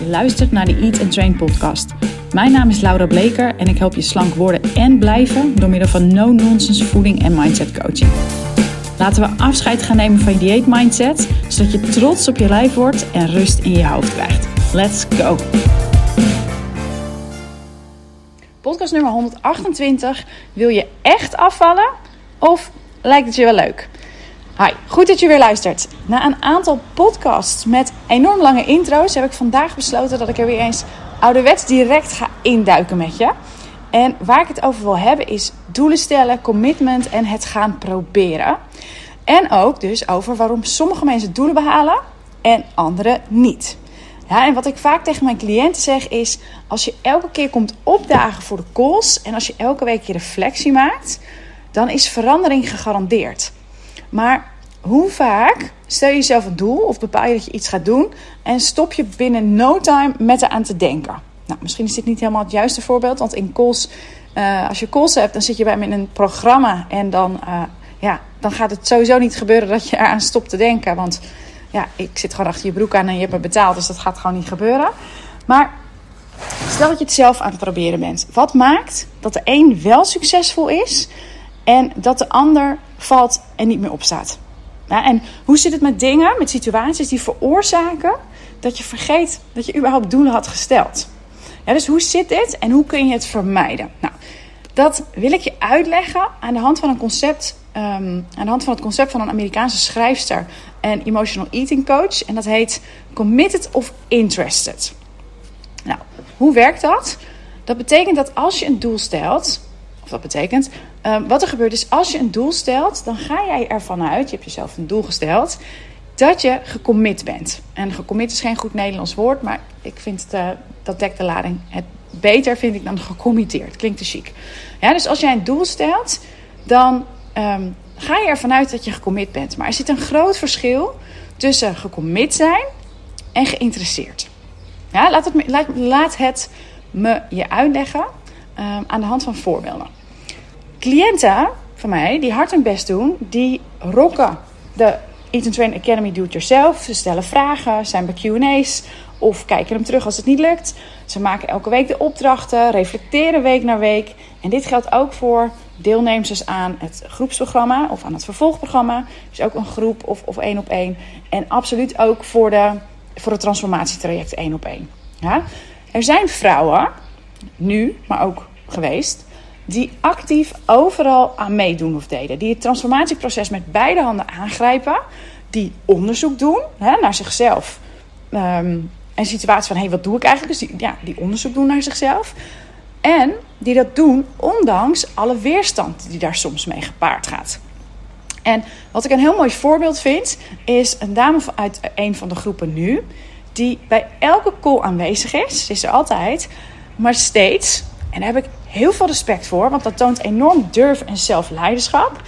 Je luistert naar de Eat and Train podcast. Mijn naam is Laura Bleker en ik help je slank worden en blijven door middel van no-nonsense voeding en mindset coaching. Laten we afscheid gaan nemen van je dieet mindset, zodat je trots op je lijf wordt en rust in je hoofd krijgt. Let's go! Podcast nummer 128. Wil je echt afvallen of lijkt het je wel leuk? Hi, goed dat je weer luistert. Na een aantal podcasts met enorm lange intro's heb ik vandaag besloten dat ik er weer eens ouderwets direct ga induiken met je. En waar ik het over wil hebben is doelen stellen, commitment en het gaan proberen. En ook dus over waarom sommige mensen doelen behalen en anderen niet. Ja, en wat ik vaak tegen mijn cliënten zeg is: als je elke keer komt opdagen voor de calls en als je elke week je reflectie maakt, dan is verandering gegarandeerd. Maar hoe vaak stel je jezelf een doel of bepaal je dat je iets gaat doen en stop je binnen no time met eraan te denken? Nou, misschien is dit niet helemaal het juiste voorbeeld, want in calls, uh, als je calls hebt, dan zit je bij me in een programma en dan, uh, ja, dan gaat het sowieso niet gebeuren dat je eraan stopt te denken. Want ja, ik zit gewoon achter je broek aan en je hebt me betaald, dus dat gaat gewoon niet gebeuren. Maar stel dat je het zelf aan het proberen bent. Wat maakt dat de een wel succesvol is en dat de ander valt en niet meer opstaat? Ja, en hoe zit het met dingen, met situaties die veroorzaken dat je vergeet dat je überhaupt doelen had gesteld? Ja, dus hoe zit dit en hoe kun je het vermijden? Nou, dat wil ik je uitleggen aan de hand van een concept, um, aan de hand van het concept van een Amerikaanse schrijfster en emotional eating coach. En dat heet committed of interested. Nou, hoe werkt dat? Dat betekent dat als je een doel stelt, of dat betekent, um, wat er gebeurt is als je een doel stelt, dan ga jij ervan uit, je hebt jezelf een doel gesteld, dat je gecommit bent. En gecommit is geen goed Nederlands woord, maar ik vind het, uh, dat dekt de lading het beter vind ik dan gecommitteerd. Klinkt te chic. Ja, dus als jij een doel stelt, dan um, ga je ervan uit dat je gecommit bent. Maar er zit een groot verschil tussen gecommit zijn en geïnteresseerd. Ja, laat, het, laat, het me je uitleggen um, aan de hand van voorbeelden. Cliënten van mij die hard hun best doen, die rocken de Eat Train Academy Do It Yourself. Ze stellen vragen, zijn bij Q&A's of kijken hem terug als het niet lukt. Ze maken elke week de opdrachten, reflecteren week na week. En dit geldt ook voor deelnemers aan het groepsprogramma of aan het vervolgprogramma. Dus ook een groep of, of één op één. En absoluut ook voor, de, voor het transformatietraject één op één. Er zijn vrouwen, nu, maar ook geweest, die actief overal aan meedoen of deden. Die het transformatieproces met beide handen aangrijpen. Die onderzoek doen hè, naar zichzelf. Um, en situatie van, hé, hey, wat doe ik eigenlijk? Dus die, ja, die onderzoek doen naar zichzelf. En die dat doen ondanks alle weerstand die daar soms mee gepaard gaat. En wat ik een heel mooi voorbeeld vind, is een dame uit een van de groepen nu, die bij elke call aanwezig is. Is er altijd, maar steeds, en daar heb ik heel veel respect voor, want dat toont enorm durf en zelfleiderschap,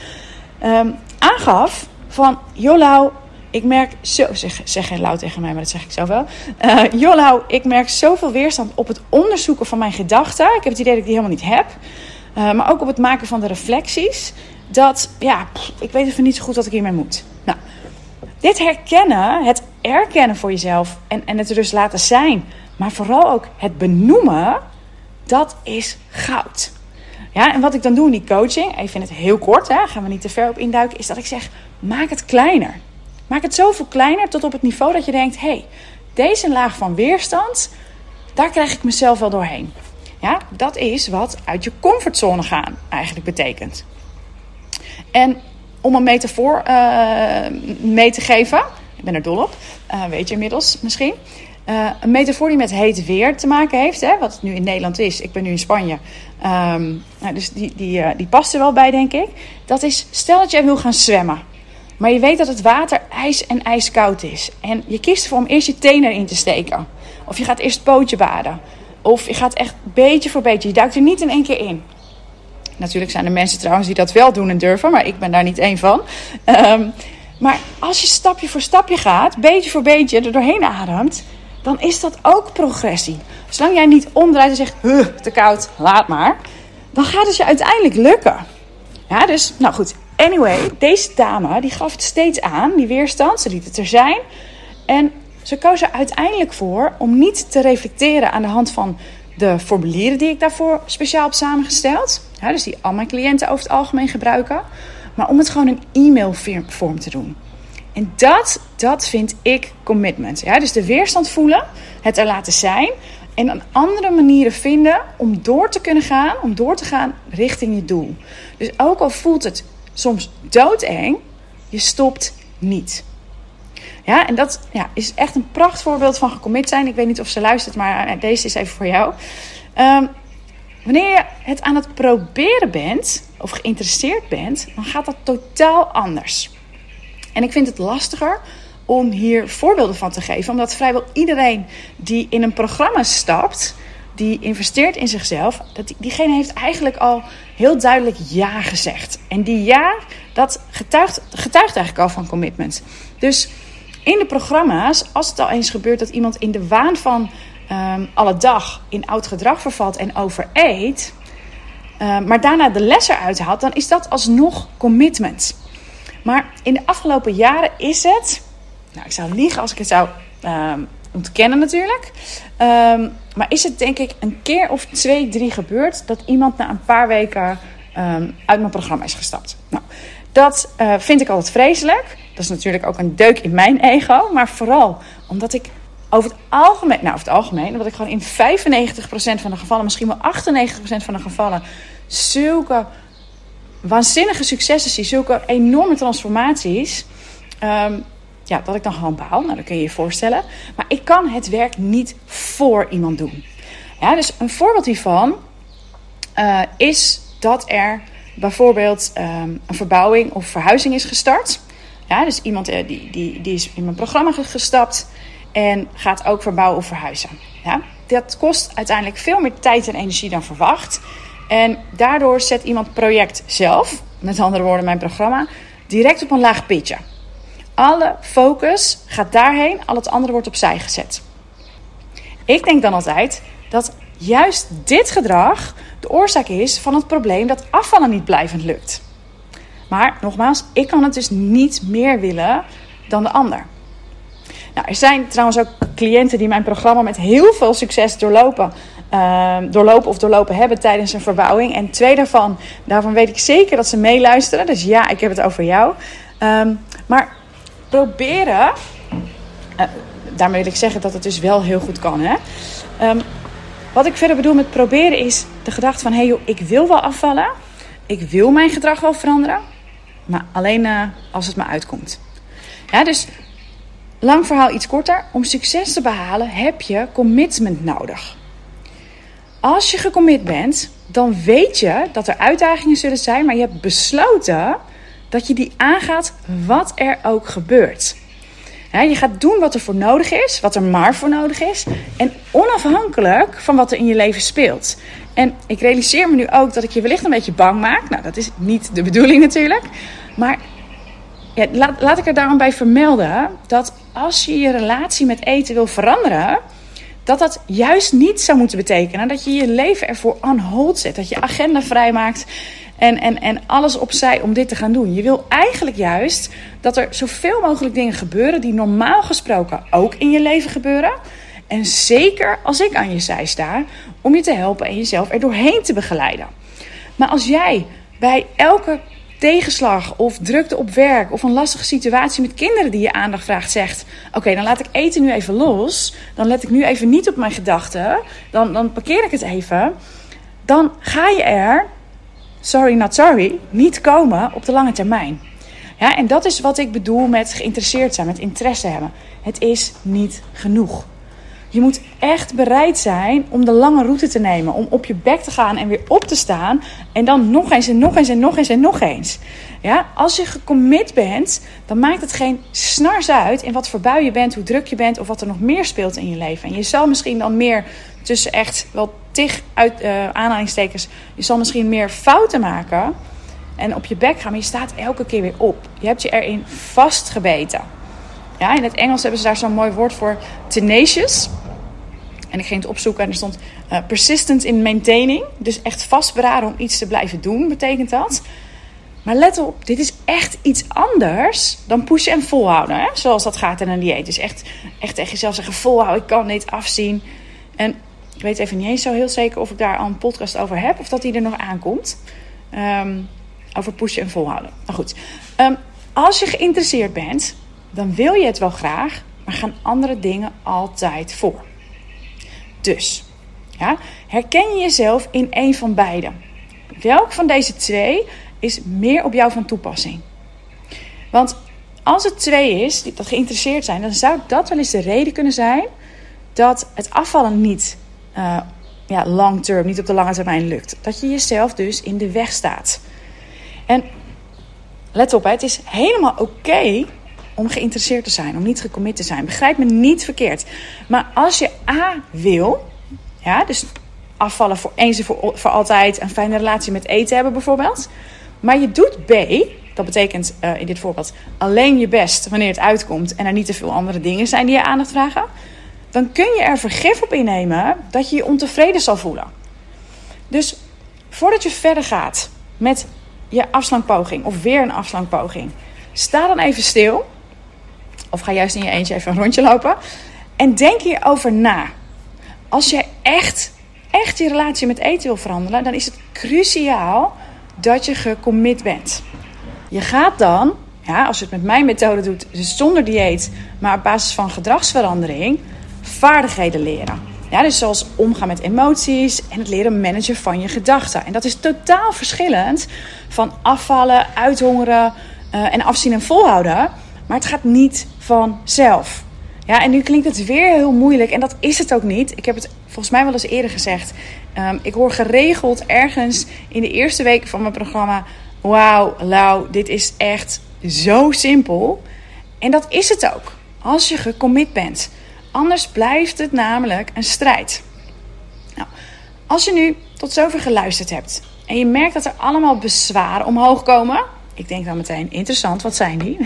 um, aangaf van, Jolau, ik merk zo, zeg, zeg geen luid tegen mij, maar dat zeg ik zelf wel. Uh, Jollau, ik merk zoveel weerstand op het onderzoeken van mijn gedachten. Ik heb het idee dat ik die helemaal niet heb. Uh, maar ook op het maken van de reflecties. Dat, ja, ik weet even niet zo goed wat ik hiermee moet. Nou, dit herkennen, het erkennen voor jezelf en, en het dus laten zijn. Maar vooral ook het benoemen, dat is goud. Ja, en wat ik dan doe in die coaching, even in het heel kort, hè, gaan we niet te ver op induiken, is dat ik zeg: maak het kleiner. Maak het zoveel kleiner tot op het niveau dat je denkt: hé, hey, deze laag van weerstand, daar krijg ik mezelf wel doorheen. Ja, dat is wat uit je comfortzone gaan eigenlijk betekent. En om een metafoor uh, mee te geven, ik ben er dol op, uh, weet je inmiddels misschien. Uh, een metafoor die met heet weer te maken heeft, hè, wat het nu in Nederland is. Ik ben nu in Spanje. Um, nou, dus die, die, die past er wel bij, denk ik. Dat is, stel dat jij wil gaan zwemmen. Maar je weet dat het water ijs en ijskoud is. En je kiest ervoor om eerst je tenen erin te steken. Of je gaat eerst pootje baden. Of je gaat echt beetje voor beetje. Je duikt er niet in één keer in. Natuurlijk zijn er mensen trouwens die dat wel doen en durven. Maar ik ben daar niet één van. Um, maar als je stapje voor stapje gaat. Beetje voor beetje er doorheen ademt. Dan is dat ook progressie. Zolang jij niet omdraait en zegt. Huh, te koud, laat maar. Dan gaat het je uiteindelijk lukken. Ja, dus nou goed. Anyway, deze dame die gaf het steeds aan, die weerstand. Ze liet het er zijn. En ze koos er uiteindelijk voor om niet te reflecteren aan de hand van de formulieren die ik daarvoor speciaal heb samengesteld. Dus die al mijn cliënten over het algemeen gebruiken. Maar om het gewoon in e-mailvorm te doen. En dat, dat vind ik commitment. Ja, dus de weerstand voelen, het er laten zijn. En andere manieren vinden om door te kunnen gaan, om door te gaan richting je doel. Dus ook al voelt het soms doodeng, je stopt niet. Ja, en dat ja, is echt een prachtvoorbeeld van gecommit zijn. Ik weet niet of ze luistert, maar eh, deze is even voor jou. Um, wanneer je het aan het proberen bent, of geïnteresseerd bent, dan gaat dat totaal anders. En ik vind het lastiger om hier voorbeelden van te geven, omdat vrijwel iedereen die in een programma stapt, die investeert in zichzelf, dat diegene heeft eigenlijk al heel duidelijk ja gezegd. En die ja, dat getuigt, getuigt eigenlijk al van commitment. Dus in de programma's, als het al eens gebeurt dat iemand in de waan van um, alle dag in oud gedrag vervalt en overeet, um, maar daarna de les eruit haalt, dan is dat alsnog commitment. Maar in de afgelopen jaren is het, nou ik zou liegen als ik het zou um, ontkennen natuurlijk, maar is het denk ik een keer of twee, drie gebeurd dat iemand na een paar weken uit mijn programma is gestapt. Nou, dat uh, vind ik altijd vreselijk. Dat is natuurlijk ook een deuk in mijn ego. Maar vooral omdat ik over het algemeen, nou over het algemeen, omdat ik gewoon in 95% van de gevallen, misschien wel 98% van de gevallen, zulke waanzinnige successen zie, zulke enorme transformaties. Um, ja, dat ik dan gewoon baal. Nou, dat kun je je voorstellen. Maar ik kan het werk niet voor iemand doen. Ja, dus een voorbeeld hiervan uh, is dat er bijvoorbeeld um, een verbouwing of verhuizing is gestart. Ja, dus iemand uh, die, die, die is in mijn programma gestapt en gaat ook verbouwen of verhuizen. Ja? Dat kost uiteindelijk veel meer tijd en energie dan verwacht. En daardoor zet iemand project zelf, met andere woorden mijn programma, direct op een laag pitje. Alle focus gaat daarheen, al het andere wordt opzij gezet. Ik denk dan altijd dat juist dit gedrag de oorzaak is van het probleem dat afvallen niet blijvend lukt. Maar nogmaals, ik kan het dus niet meer willen dan de ander. Nou, er zijn trouwens ook cliënten die mijn programma met heel veel succes doorlopen. Uh, doorlopen of doorlopen hebben tijdens een verbouwing. En twee daarvan, daarvan weet ik zeker dat ze meeluisteren. Dus ja, ik heb het over jou. Um, maar proberen, uh, daarmee wil ik zeggen dat het dus wel heel goed kan. Hè? Um, wat ik verder bedoel met proberen is de gedachte van... hé hey joh, ik wil wel afvallen. Ik wil mijn gedrag wel veranderen. Maar alleen uh, als het me uitkomt. Ja, dus lang verhaal iets korter. Om succes te behalen heb je commitment nodig. Als je gecommit bent, dan weet je dat er uitdagingen zullen zijn. Maar je hebt besloten dat je die aangaat wat er ook gebeurt je gaat doen wat er voor nodig is, wat er maar voor nodig is. En onafhankelijk van wat er in je leven speelt. En ik realiseer me nu ook dat ik je wellicht een beetje bang maak. Nou, dat is niet de bedoeling natuurlijk. Maar ja, laat, laat ik er daarom bij vermelden dat als je je relatie met eten wil veranderen, dat dat juist niet zou moeten betekenen dat je je leven ervoor on hold zet. Dat je agenda vrijmaakt en, en, en alles opzij om dit te gaan doen. Je wil eigenlijk juist dat er zoveel mogelijk dingen gebeuren die normaal gesproken ook in je leven gebeuren. En zeker als ik aan je zij sta, om je te helpen en jezelf er doorheen te begeleiden. Maar als jij bij elke tegenslag of drukte op werk of een lastige situatie met kinderen die je aandacht vraagt, zegt: Oké, dan laat ik eten nu even los. Dan let ik nu even niet op mijn gedachten. Dan, dan parkeer ik het even. Dan ga je er sorry not sorry, niet komen op de lange termijn. Ja, en dat is wat ik bedoel met geïnteresseerd zijn, met interesse hebben. Het is niet genoeg. Je moet echt bereid zijn om de lange route te nemen. Om op je bek te gaan en weer op te staan. En dan nog eens en nog eens en nog eens en nog eens. Ja, als je gecommit bent, dan maakt het geen snars uit in wat voor bui je bent, hoe druk je bent of wat er nog meer speelt in je leven. En je zal misschien dan meer tussen echt wel tig uit, uh, aanhalingstekens. Je zal misschien meer fouten maken en op je bek gaan, maar je staat elke keer weer op. Je hebt je erin vastgebeten. Ja, in het Engels hebben ze daar zo'n mooi woord voor, tenacious. En ik ging het opzoeken en er stond uh, persistent in maintaining. Dus echt vastberaden om iets te blijven doen, betekent dat. Maar let op, dit is echt iets anders dan pushen en volhouden. Hè? Zoals dat gaat in een dieet. Dus echt, echt tegen jezelf zeggen, volhouden, ik kan niet afzien. En ik weet even niet eens zo heel zeker of ik daar al een podcast over heb. Of dat die er nog aankomt. Um, over pushen en volhouden. Nou goed, um, als je geïnteresseerd bent, dan wil je het wel graag. Maar gaan andere dingen altijd voor. Dus, ja, herken je jezelf in een van beide? Welk van deze twee is meer op jou van toepassing? Want als het twee is, dat geïnteresseerd zijn, dan zou dat wel eens de reden kunnen zijn dat het afvallen niet uh, ja, long term, niet op de lange termijn lukt. Dat je jezelf dus in de weg staat. En let op, het is helemaal oké om geïnteresseerd te zijn, om niet gecommit te zijn. Begrijp me niet verkeerd. Maar als je A wil, ja, dus afvallen voor eens en voor, voor altijd, een fijne relatie met eten hebben bijvoorbeeld. Maar je doet B, dat betekent uh, in dit voorbeeld alleen je best wanneer het uitkomt en er niet te veel andere dingen zijn die je aandacht vragen. Dan kun je er vergif op innemen dat je je ontevreden zal voelen. Dus voordat je verder gaat met je afslankpoging of weer een afslankpoging, sta dan even stil. Of ga juist in je eentje even een rondje lopen. En denk hierover na. Als je echt, echt je relatie met eten wil veranderen, dan is het cruciaal dat je gecommit bent. Je gaat dan, ja, als je het met mijn methode doet, zonder dieet, maar op basis van gedragsverandering, vaardigheden leren. Ja, dus zoals omgaan met emoties en het leren managen van je gedachten. En dat is totaal verschillend van afvallen, uithongeren uh, en afzien en volhouden. Maar het gaat niet vanzelf. Ja, en nu klinkt het weer heel moeilijk en dat is het ook niet. Ik heb het volgens mij wel eens eerder gezegd. Um, ik hoor geregeld ergens in de eerste weken van mijn programma: Wauw, Lau, dit is echt zo simpel. En dat is het ook. Als je gecommit bent. Anders blijft het namelijk een strijd. Nou, als je nu tot zover geluisterd hebt en je merkt dat er allemaal bezwaren omhoog komen, ik denk dan meteen interessant, wat zijn die?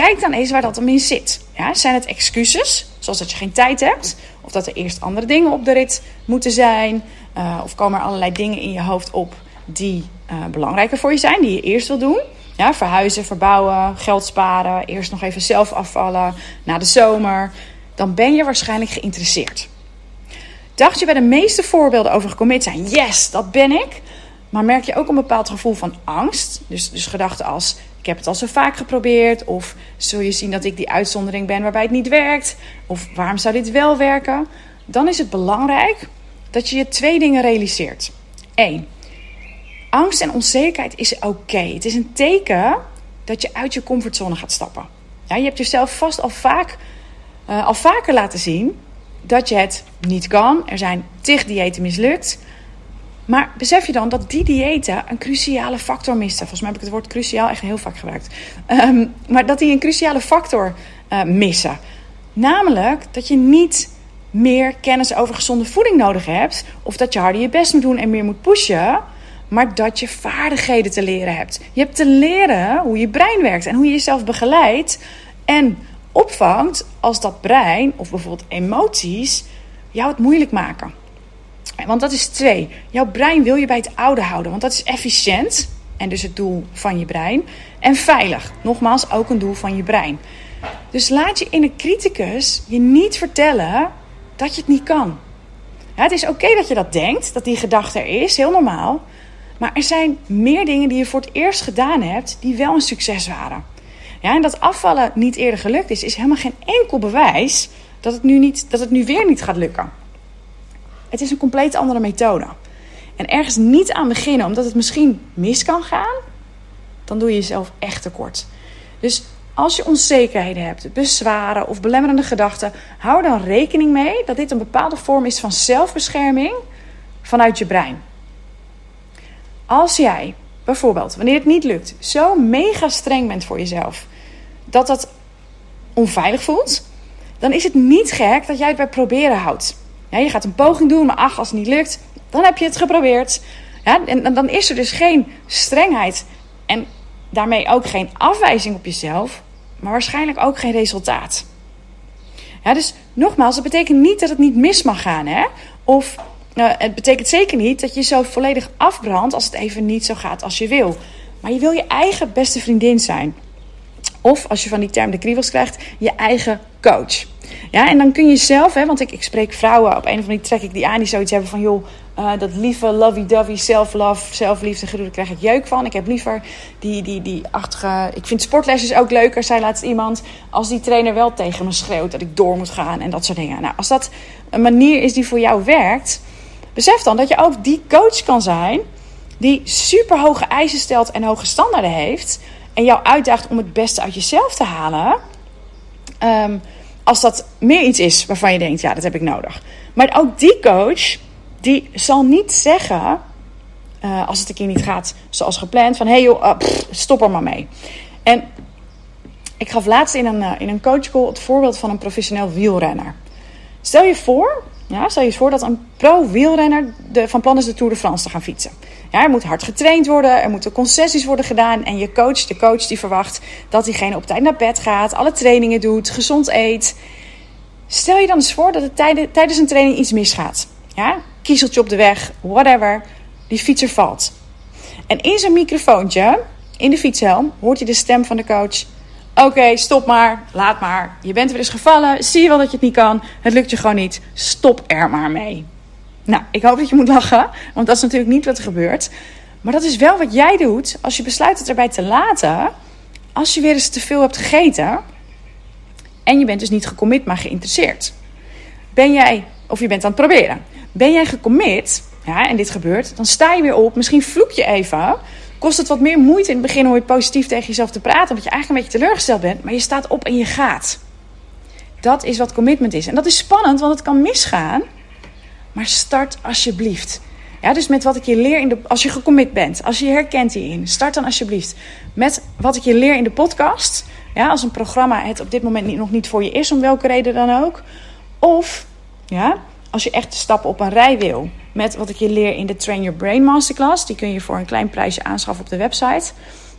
Kijk dan eens waar dat om in zit. Ja, zijn het excuses, zoals dat je geen tijd hebt, of dat er eerst andere dingen op de rit moeten zijn, uh, of komen er allerlei dingen in je hoofd op die uh, belangrijker voor je zijn, die je eerst wil doen? Ja, verhuizen, verbouwen, geld sparen, eerst nog even zelf afvallen na de zomer dan ben je waarschijnlijk geïnteresseerd. Dacht je bij de meeste voorbeelden over gecommit zijn, yes, dat ben ik. Maar merk je ook een bepaald gevoel van angst? Dus, dus gedachten als, ik heb het al zo vaak geprobeerd. Of zul je zien dat ik die uitzondering ben waarbij het niet werkt? Of waarom zou dit wel werken? Dan is het belangrijk dat je je twee dingen realiseert. Eén, angst en onzekerheid is oké. Het is een teken dat je uit je comfortzone gaat stappen. Ja, je hebt jezelf vast al vaak uh, al vaker laten zien dat je het niet kan. Er zijn tig diëten mislukt. Maar besef je dan dat die diëten een cruciale factor missen? Volgens mij heb ik het woord cruciaal echt heel vaak gebruikt. Um, maar dat die een cruciale factor uh, missen. Namelijk dat je niet meer kennis over gezonde voeding nodig hebt. Of dat je harder je best moet doen en meer moet pushen. Maar dat je vaardigheden te leren hebt. Je hebt te leren hoe je brein werkt en hoe je jezelf begeleidt. En opvangt als dat brein of bijvoorbeeld emoties jou het moeilijk maken. Want dat is twee. Jouw brein wil je bij het oude houden, want dat is efficiënt en dus het doel van je brein. En veilig, nogmaals ook een doel van je brein. Dus laat je in een criticus je niet vertellen dat je het niet kan. Het is oké dat je dat denkt, dat die gedachte er is, heel normaal. Maar er zijn meer dingen die je voor het eerst gedaan hebt die wel een succes waren. Ja, en dat afvallen niet eerder gelukt is, is helemaal geen enkel bewijs dat het nu, niet, dat het nu weer niet gaat lukken. Het is een compleet andere methode. En ergens niet aan beginnen omdat het misschien mis kan gaan, dan doe je jezelf echt tekort. Dus als je onzekerheden hebt, bezwaren of belemmerende gedachten, hou dan rekening mee dat dit een bepaalde vorm is van zelfbescherming vanuit je brein. Als jij bijvoorbeeld, wanneer het niet lukt, zo mega streng bent voor jezelf dat dat onveilig voelt, dan is het niet gek dat jij het bij proberen houdt. Ja, je gaat een poging doen, maar ach, als het niet lukt, dan heb je het geprobeerd. En dan is er dus geen strengheid en daarmee ook geen afwijzing op jezelf, maar waarschijnlijk ook geen resultaat. Dus nogmaals, dat betekent niet dat het niet mis mag gaan. Hè? Of uh, het betekent zeker niet dat je zo volledig afbrandt als het even niet zo gaat als je wil. Maar je wil je eigen beste vriendin zijn. Of als je van die term de kriebels krijgt, je eigen coach. Ja, en dan kun je zelf, hè, want ik, ik spreek vrouwen op een of andere manier trek ik die aan die zoiets hebben van joh, uh, dat lieve lovey-dovey self-love, zelfliefde gedoe, daar krijg ik jeuk van. Ik heb liever die, die, die achtige. Ik vind sportlesjes ook leuker, zei laatst iemand. Als die trainer wel tegen me schreeuwt dat ik door moet gaan en dat soort dingen. Nou, als dat een manier is die voor jou werkt, besef dan dat je ook die coach kan zijn die super hoge eisen stelt en hoge standaarden heeft. En jou uitdaagt om het beste uit jezelf te halen. Um, als dat meer iets is waarvan je denkt, ja, dat heb ik nodig. Maar ook die coach, die zal niet zeggen, uh, als het een keer niet gaat zoals gepland, van hé hey joh, pff, stop er maar mee. En ik gaf laatst in een, uh, in een coachcall het voorbeeld van een professioneel wielrenner. Stel je voor, ja, stel je voor dat een pro-wielrenner van plan is de Tour de France te gaan fietsen. Ja, er moet hard getraind worden, er moeten concessies worden gedaan. En je coach, de coach die verwacht dat diegene op tijd naar bed gaat, alle trainingen doet, gezond eet. Stel je dan eens voor dat het tijdens een training iets misgaat. Ja, kiezeltje op de weg, whatever. Die fietser valt. En in zijn microfoontje, in de fietshelm, hoort hij de stem van de coach. Oké, stop maar, laat maar. Je bent weer eens gevallen, zie je wel dat je het niet kan. Het lukt je gewoon niet, stop er maar mee. Nou, ik hoop dat je moet lachen, want dat is natuurlijk niet wat er gebeurt. Maar dat is wel wat jij doet als je besluit het erbij te laten. Als je weer eens te veel hebt gegeten. En je bent dus niet gecommit, maar geïnteresseerd. Ben jij, of je bent aan het proberen. Ben jij gecommit, ja, en dit gebeurt, dan sta je weer op. Misschien vloek je even. Kost het wat meer moeite in het begin om weer positief tegen jezelf te praten. Omdat je eigenlijk een beetje teleurgesteld bent. Maar je staat op en je gaat. Dat is wat commitment is. En dat is spannend, want het kan misgaan. Maar start alsjeblieft. Ja, dus met wat ik je leer in de, als je gecommit bent, als je herkent hierin, start dan alsjeblieft met wat ik je leer in de podcast. Ja, als een programma het op dit moment niet, nog niet voor je is, om welke reden dan ook. Of ja, als je echt de stappen op een rij wil, met wat ik je leer in de Train Your Brain Masterclass. Die kun je voor een klein prijsje aanschaffen op de website.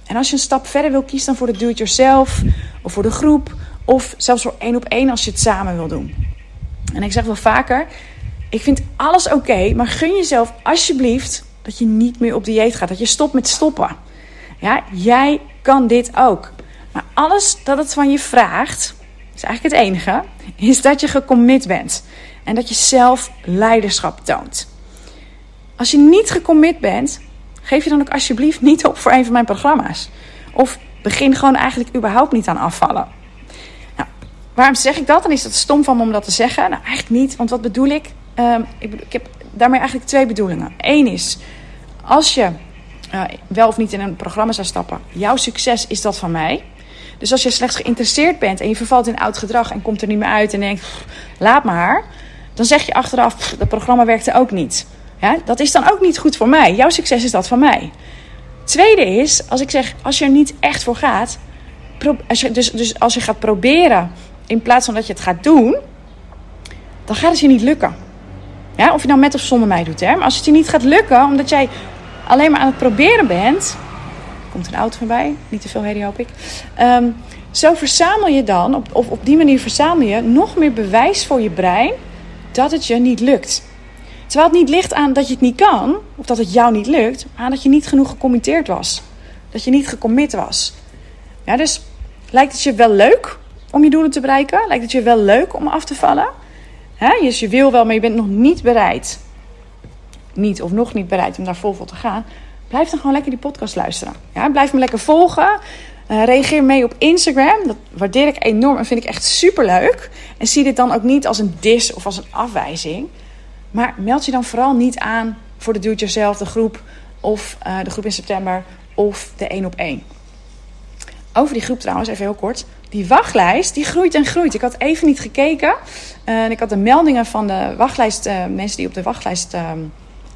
En als je een stap verder wil, kies dan voor de do-it-yourself of voor de groep. Of zelfs voor één op één als je het samen wil doen. En ik zeg wel vaker, ik vind alles oké, maar gun jezelf alsjeblieft dat je niet meer op dieet gaat. Dat je stopt met stoppen. Ja, jij kan dit ook. Maar alles dat het van je vraagt, is eigenlijk het enige, is dat je gecommit bent. En dat je zelf leiderschap toont. Als je niet gecommit bent, geef je dan ook alsjeblieft niet op voor een van mijn programma's. Of begin gewoon eigenlijk überhaupt niet aan afvallen. Nou, waarom zeg ik dat? Dan is dat stom van me om dat te zeggen. Nou, eigenlijk niet, want wat bedoel ik? Um, ik, ik, heb daarmee eigenlijk twee bedoelingen. Eén is, als je uh, wel of niet in een programma zou stappen, jouw succes is dat van mij. Dus als je slechts geïnteresseerd bent en je vervalt in oud gedrag en komt er niet meer uit en denkt, laat maar, dan zeg je achteraf, dat programma werkte ook niet. Ja, dat is dan ook niet goed voor mij. Jouw succes is dat van mij. Tweede is, als ik zeg, als je er niet echt voor gaat, als je, dus, dus als je gaat proberen in plaats van dat je het gaat doen, dan gaat het je niet lukken. Ja, of je nou met of zonder mij doet. Hè? Maar als het je niet gaat lukken, omdat jij alleen maar aan het proberen bent. Komt een auto voorbij, niet te veel herrie hoop ik. Um, zo verzamel je dan, of op die manier verzamel je nog meer bewijs voor je brein dat het je niet lukt. Terwijl het niet ligt aan dat je het niet kan, of dat het jou niet lukt, maar aan dat je niet genoeg gecommitteerd was. Dat je niet gecommit was. Ja, dus lijkt het je wel leuk om je doelen te bereiken? Lijkt het je wel leuk om af te vallen? Dus je wil wel, maar je bent nog niet bereid. Niet of nog niet bereid om daar vol voor te gaan. Blijf dan gewoon lekker die podcast luisteren. Ja? Blijf me lekker volgen. Uh, reageer mee op Instagram. Dat waardeer ik enorm en vind ik echt super leuk. En zie dit dan ook niet als een dis of als een afwijzing. Maar meld je dan vooral niet aan voor de Do-It-Yourself, de groep. Of uh, de groep in september. Of de 1 op 1. Over die groep trouwens, even heel kort. Die wachtlijst, die groeit en groeit. Ik had even niet gekeken. Uh, ik had de meldingen van de wachtlijst, uh, mensen die op de wachtlijst uh,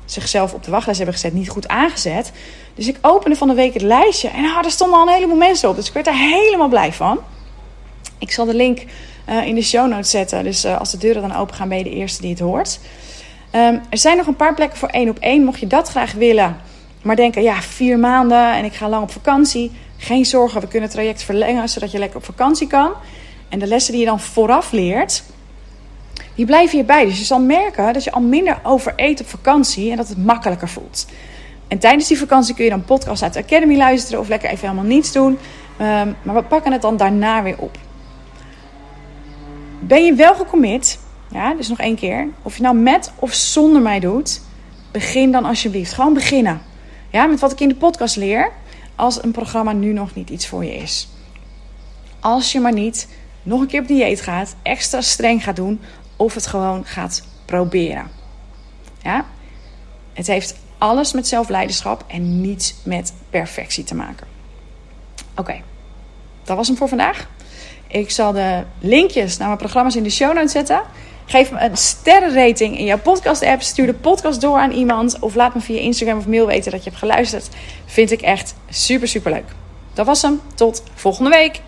zichzelf op de wachtlijst hebben gezet, niet goed aangezet. Dus ik opende van de week het lijstje en ah, er stonden al een heleboel mensen op. Dus ik werd daar helemaal blij van. Ik zal de link in de show notes zetten. Dus als de deuren dan open gaan, ben je de eerste die het hoort. Um, er zijn nog een paar plekken voor één op één. Mocht je dat graag willen, maar denken, ja, vier maanden en ik ga lang op vakantie. Geen zorgen, we kunnen het traject verlengen zodat je lekker op vakantie kan. En de lessen die je dan vooraf leert, die blijven hierbij. Dus je zal merken dat je al minder overeet op vakantie en dat het makkelijker voelt. En tijdens die vakantie kun je dan podcast uit de Academy luisteren of lekker even helemaal niets doen. Ehm, maar we pakken het dan daarna weer op. Ben je wel gecommit? Ja, dus nog één keer. Of je nou met of zonder mij doet, begin dan alsjeblieft. Gewoon beginnen. Ja, met wat ik in de podcast leer. Als een programma nu nog niet iets voor je is. Als je maar niet nog een keer op dieet gaat, extra streng gaat doen of het gewoon gaat proberen. Ja? Het heeft alles met zelfleiderschap en niets met perfectie te maken. Oké, dat was hem voor vandaag. Ik zal de linkjes naar mijn programma's in de show notes zetten. Geef me een sterrenrating in jouw podcast-app. Stuur de podcast door aan iemand. Of laat me via Instagram of mail weten dat je hebt geluisterd. Vind ik echt super, super leuk. Dat was hem. Tot volgende week.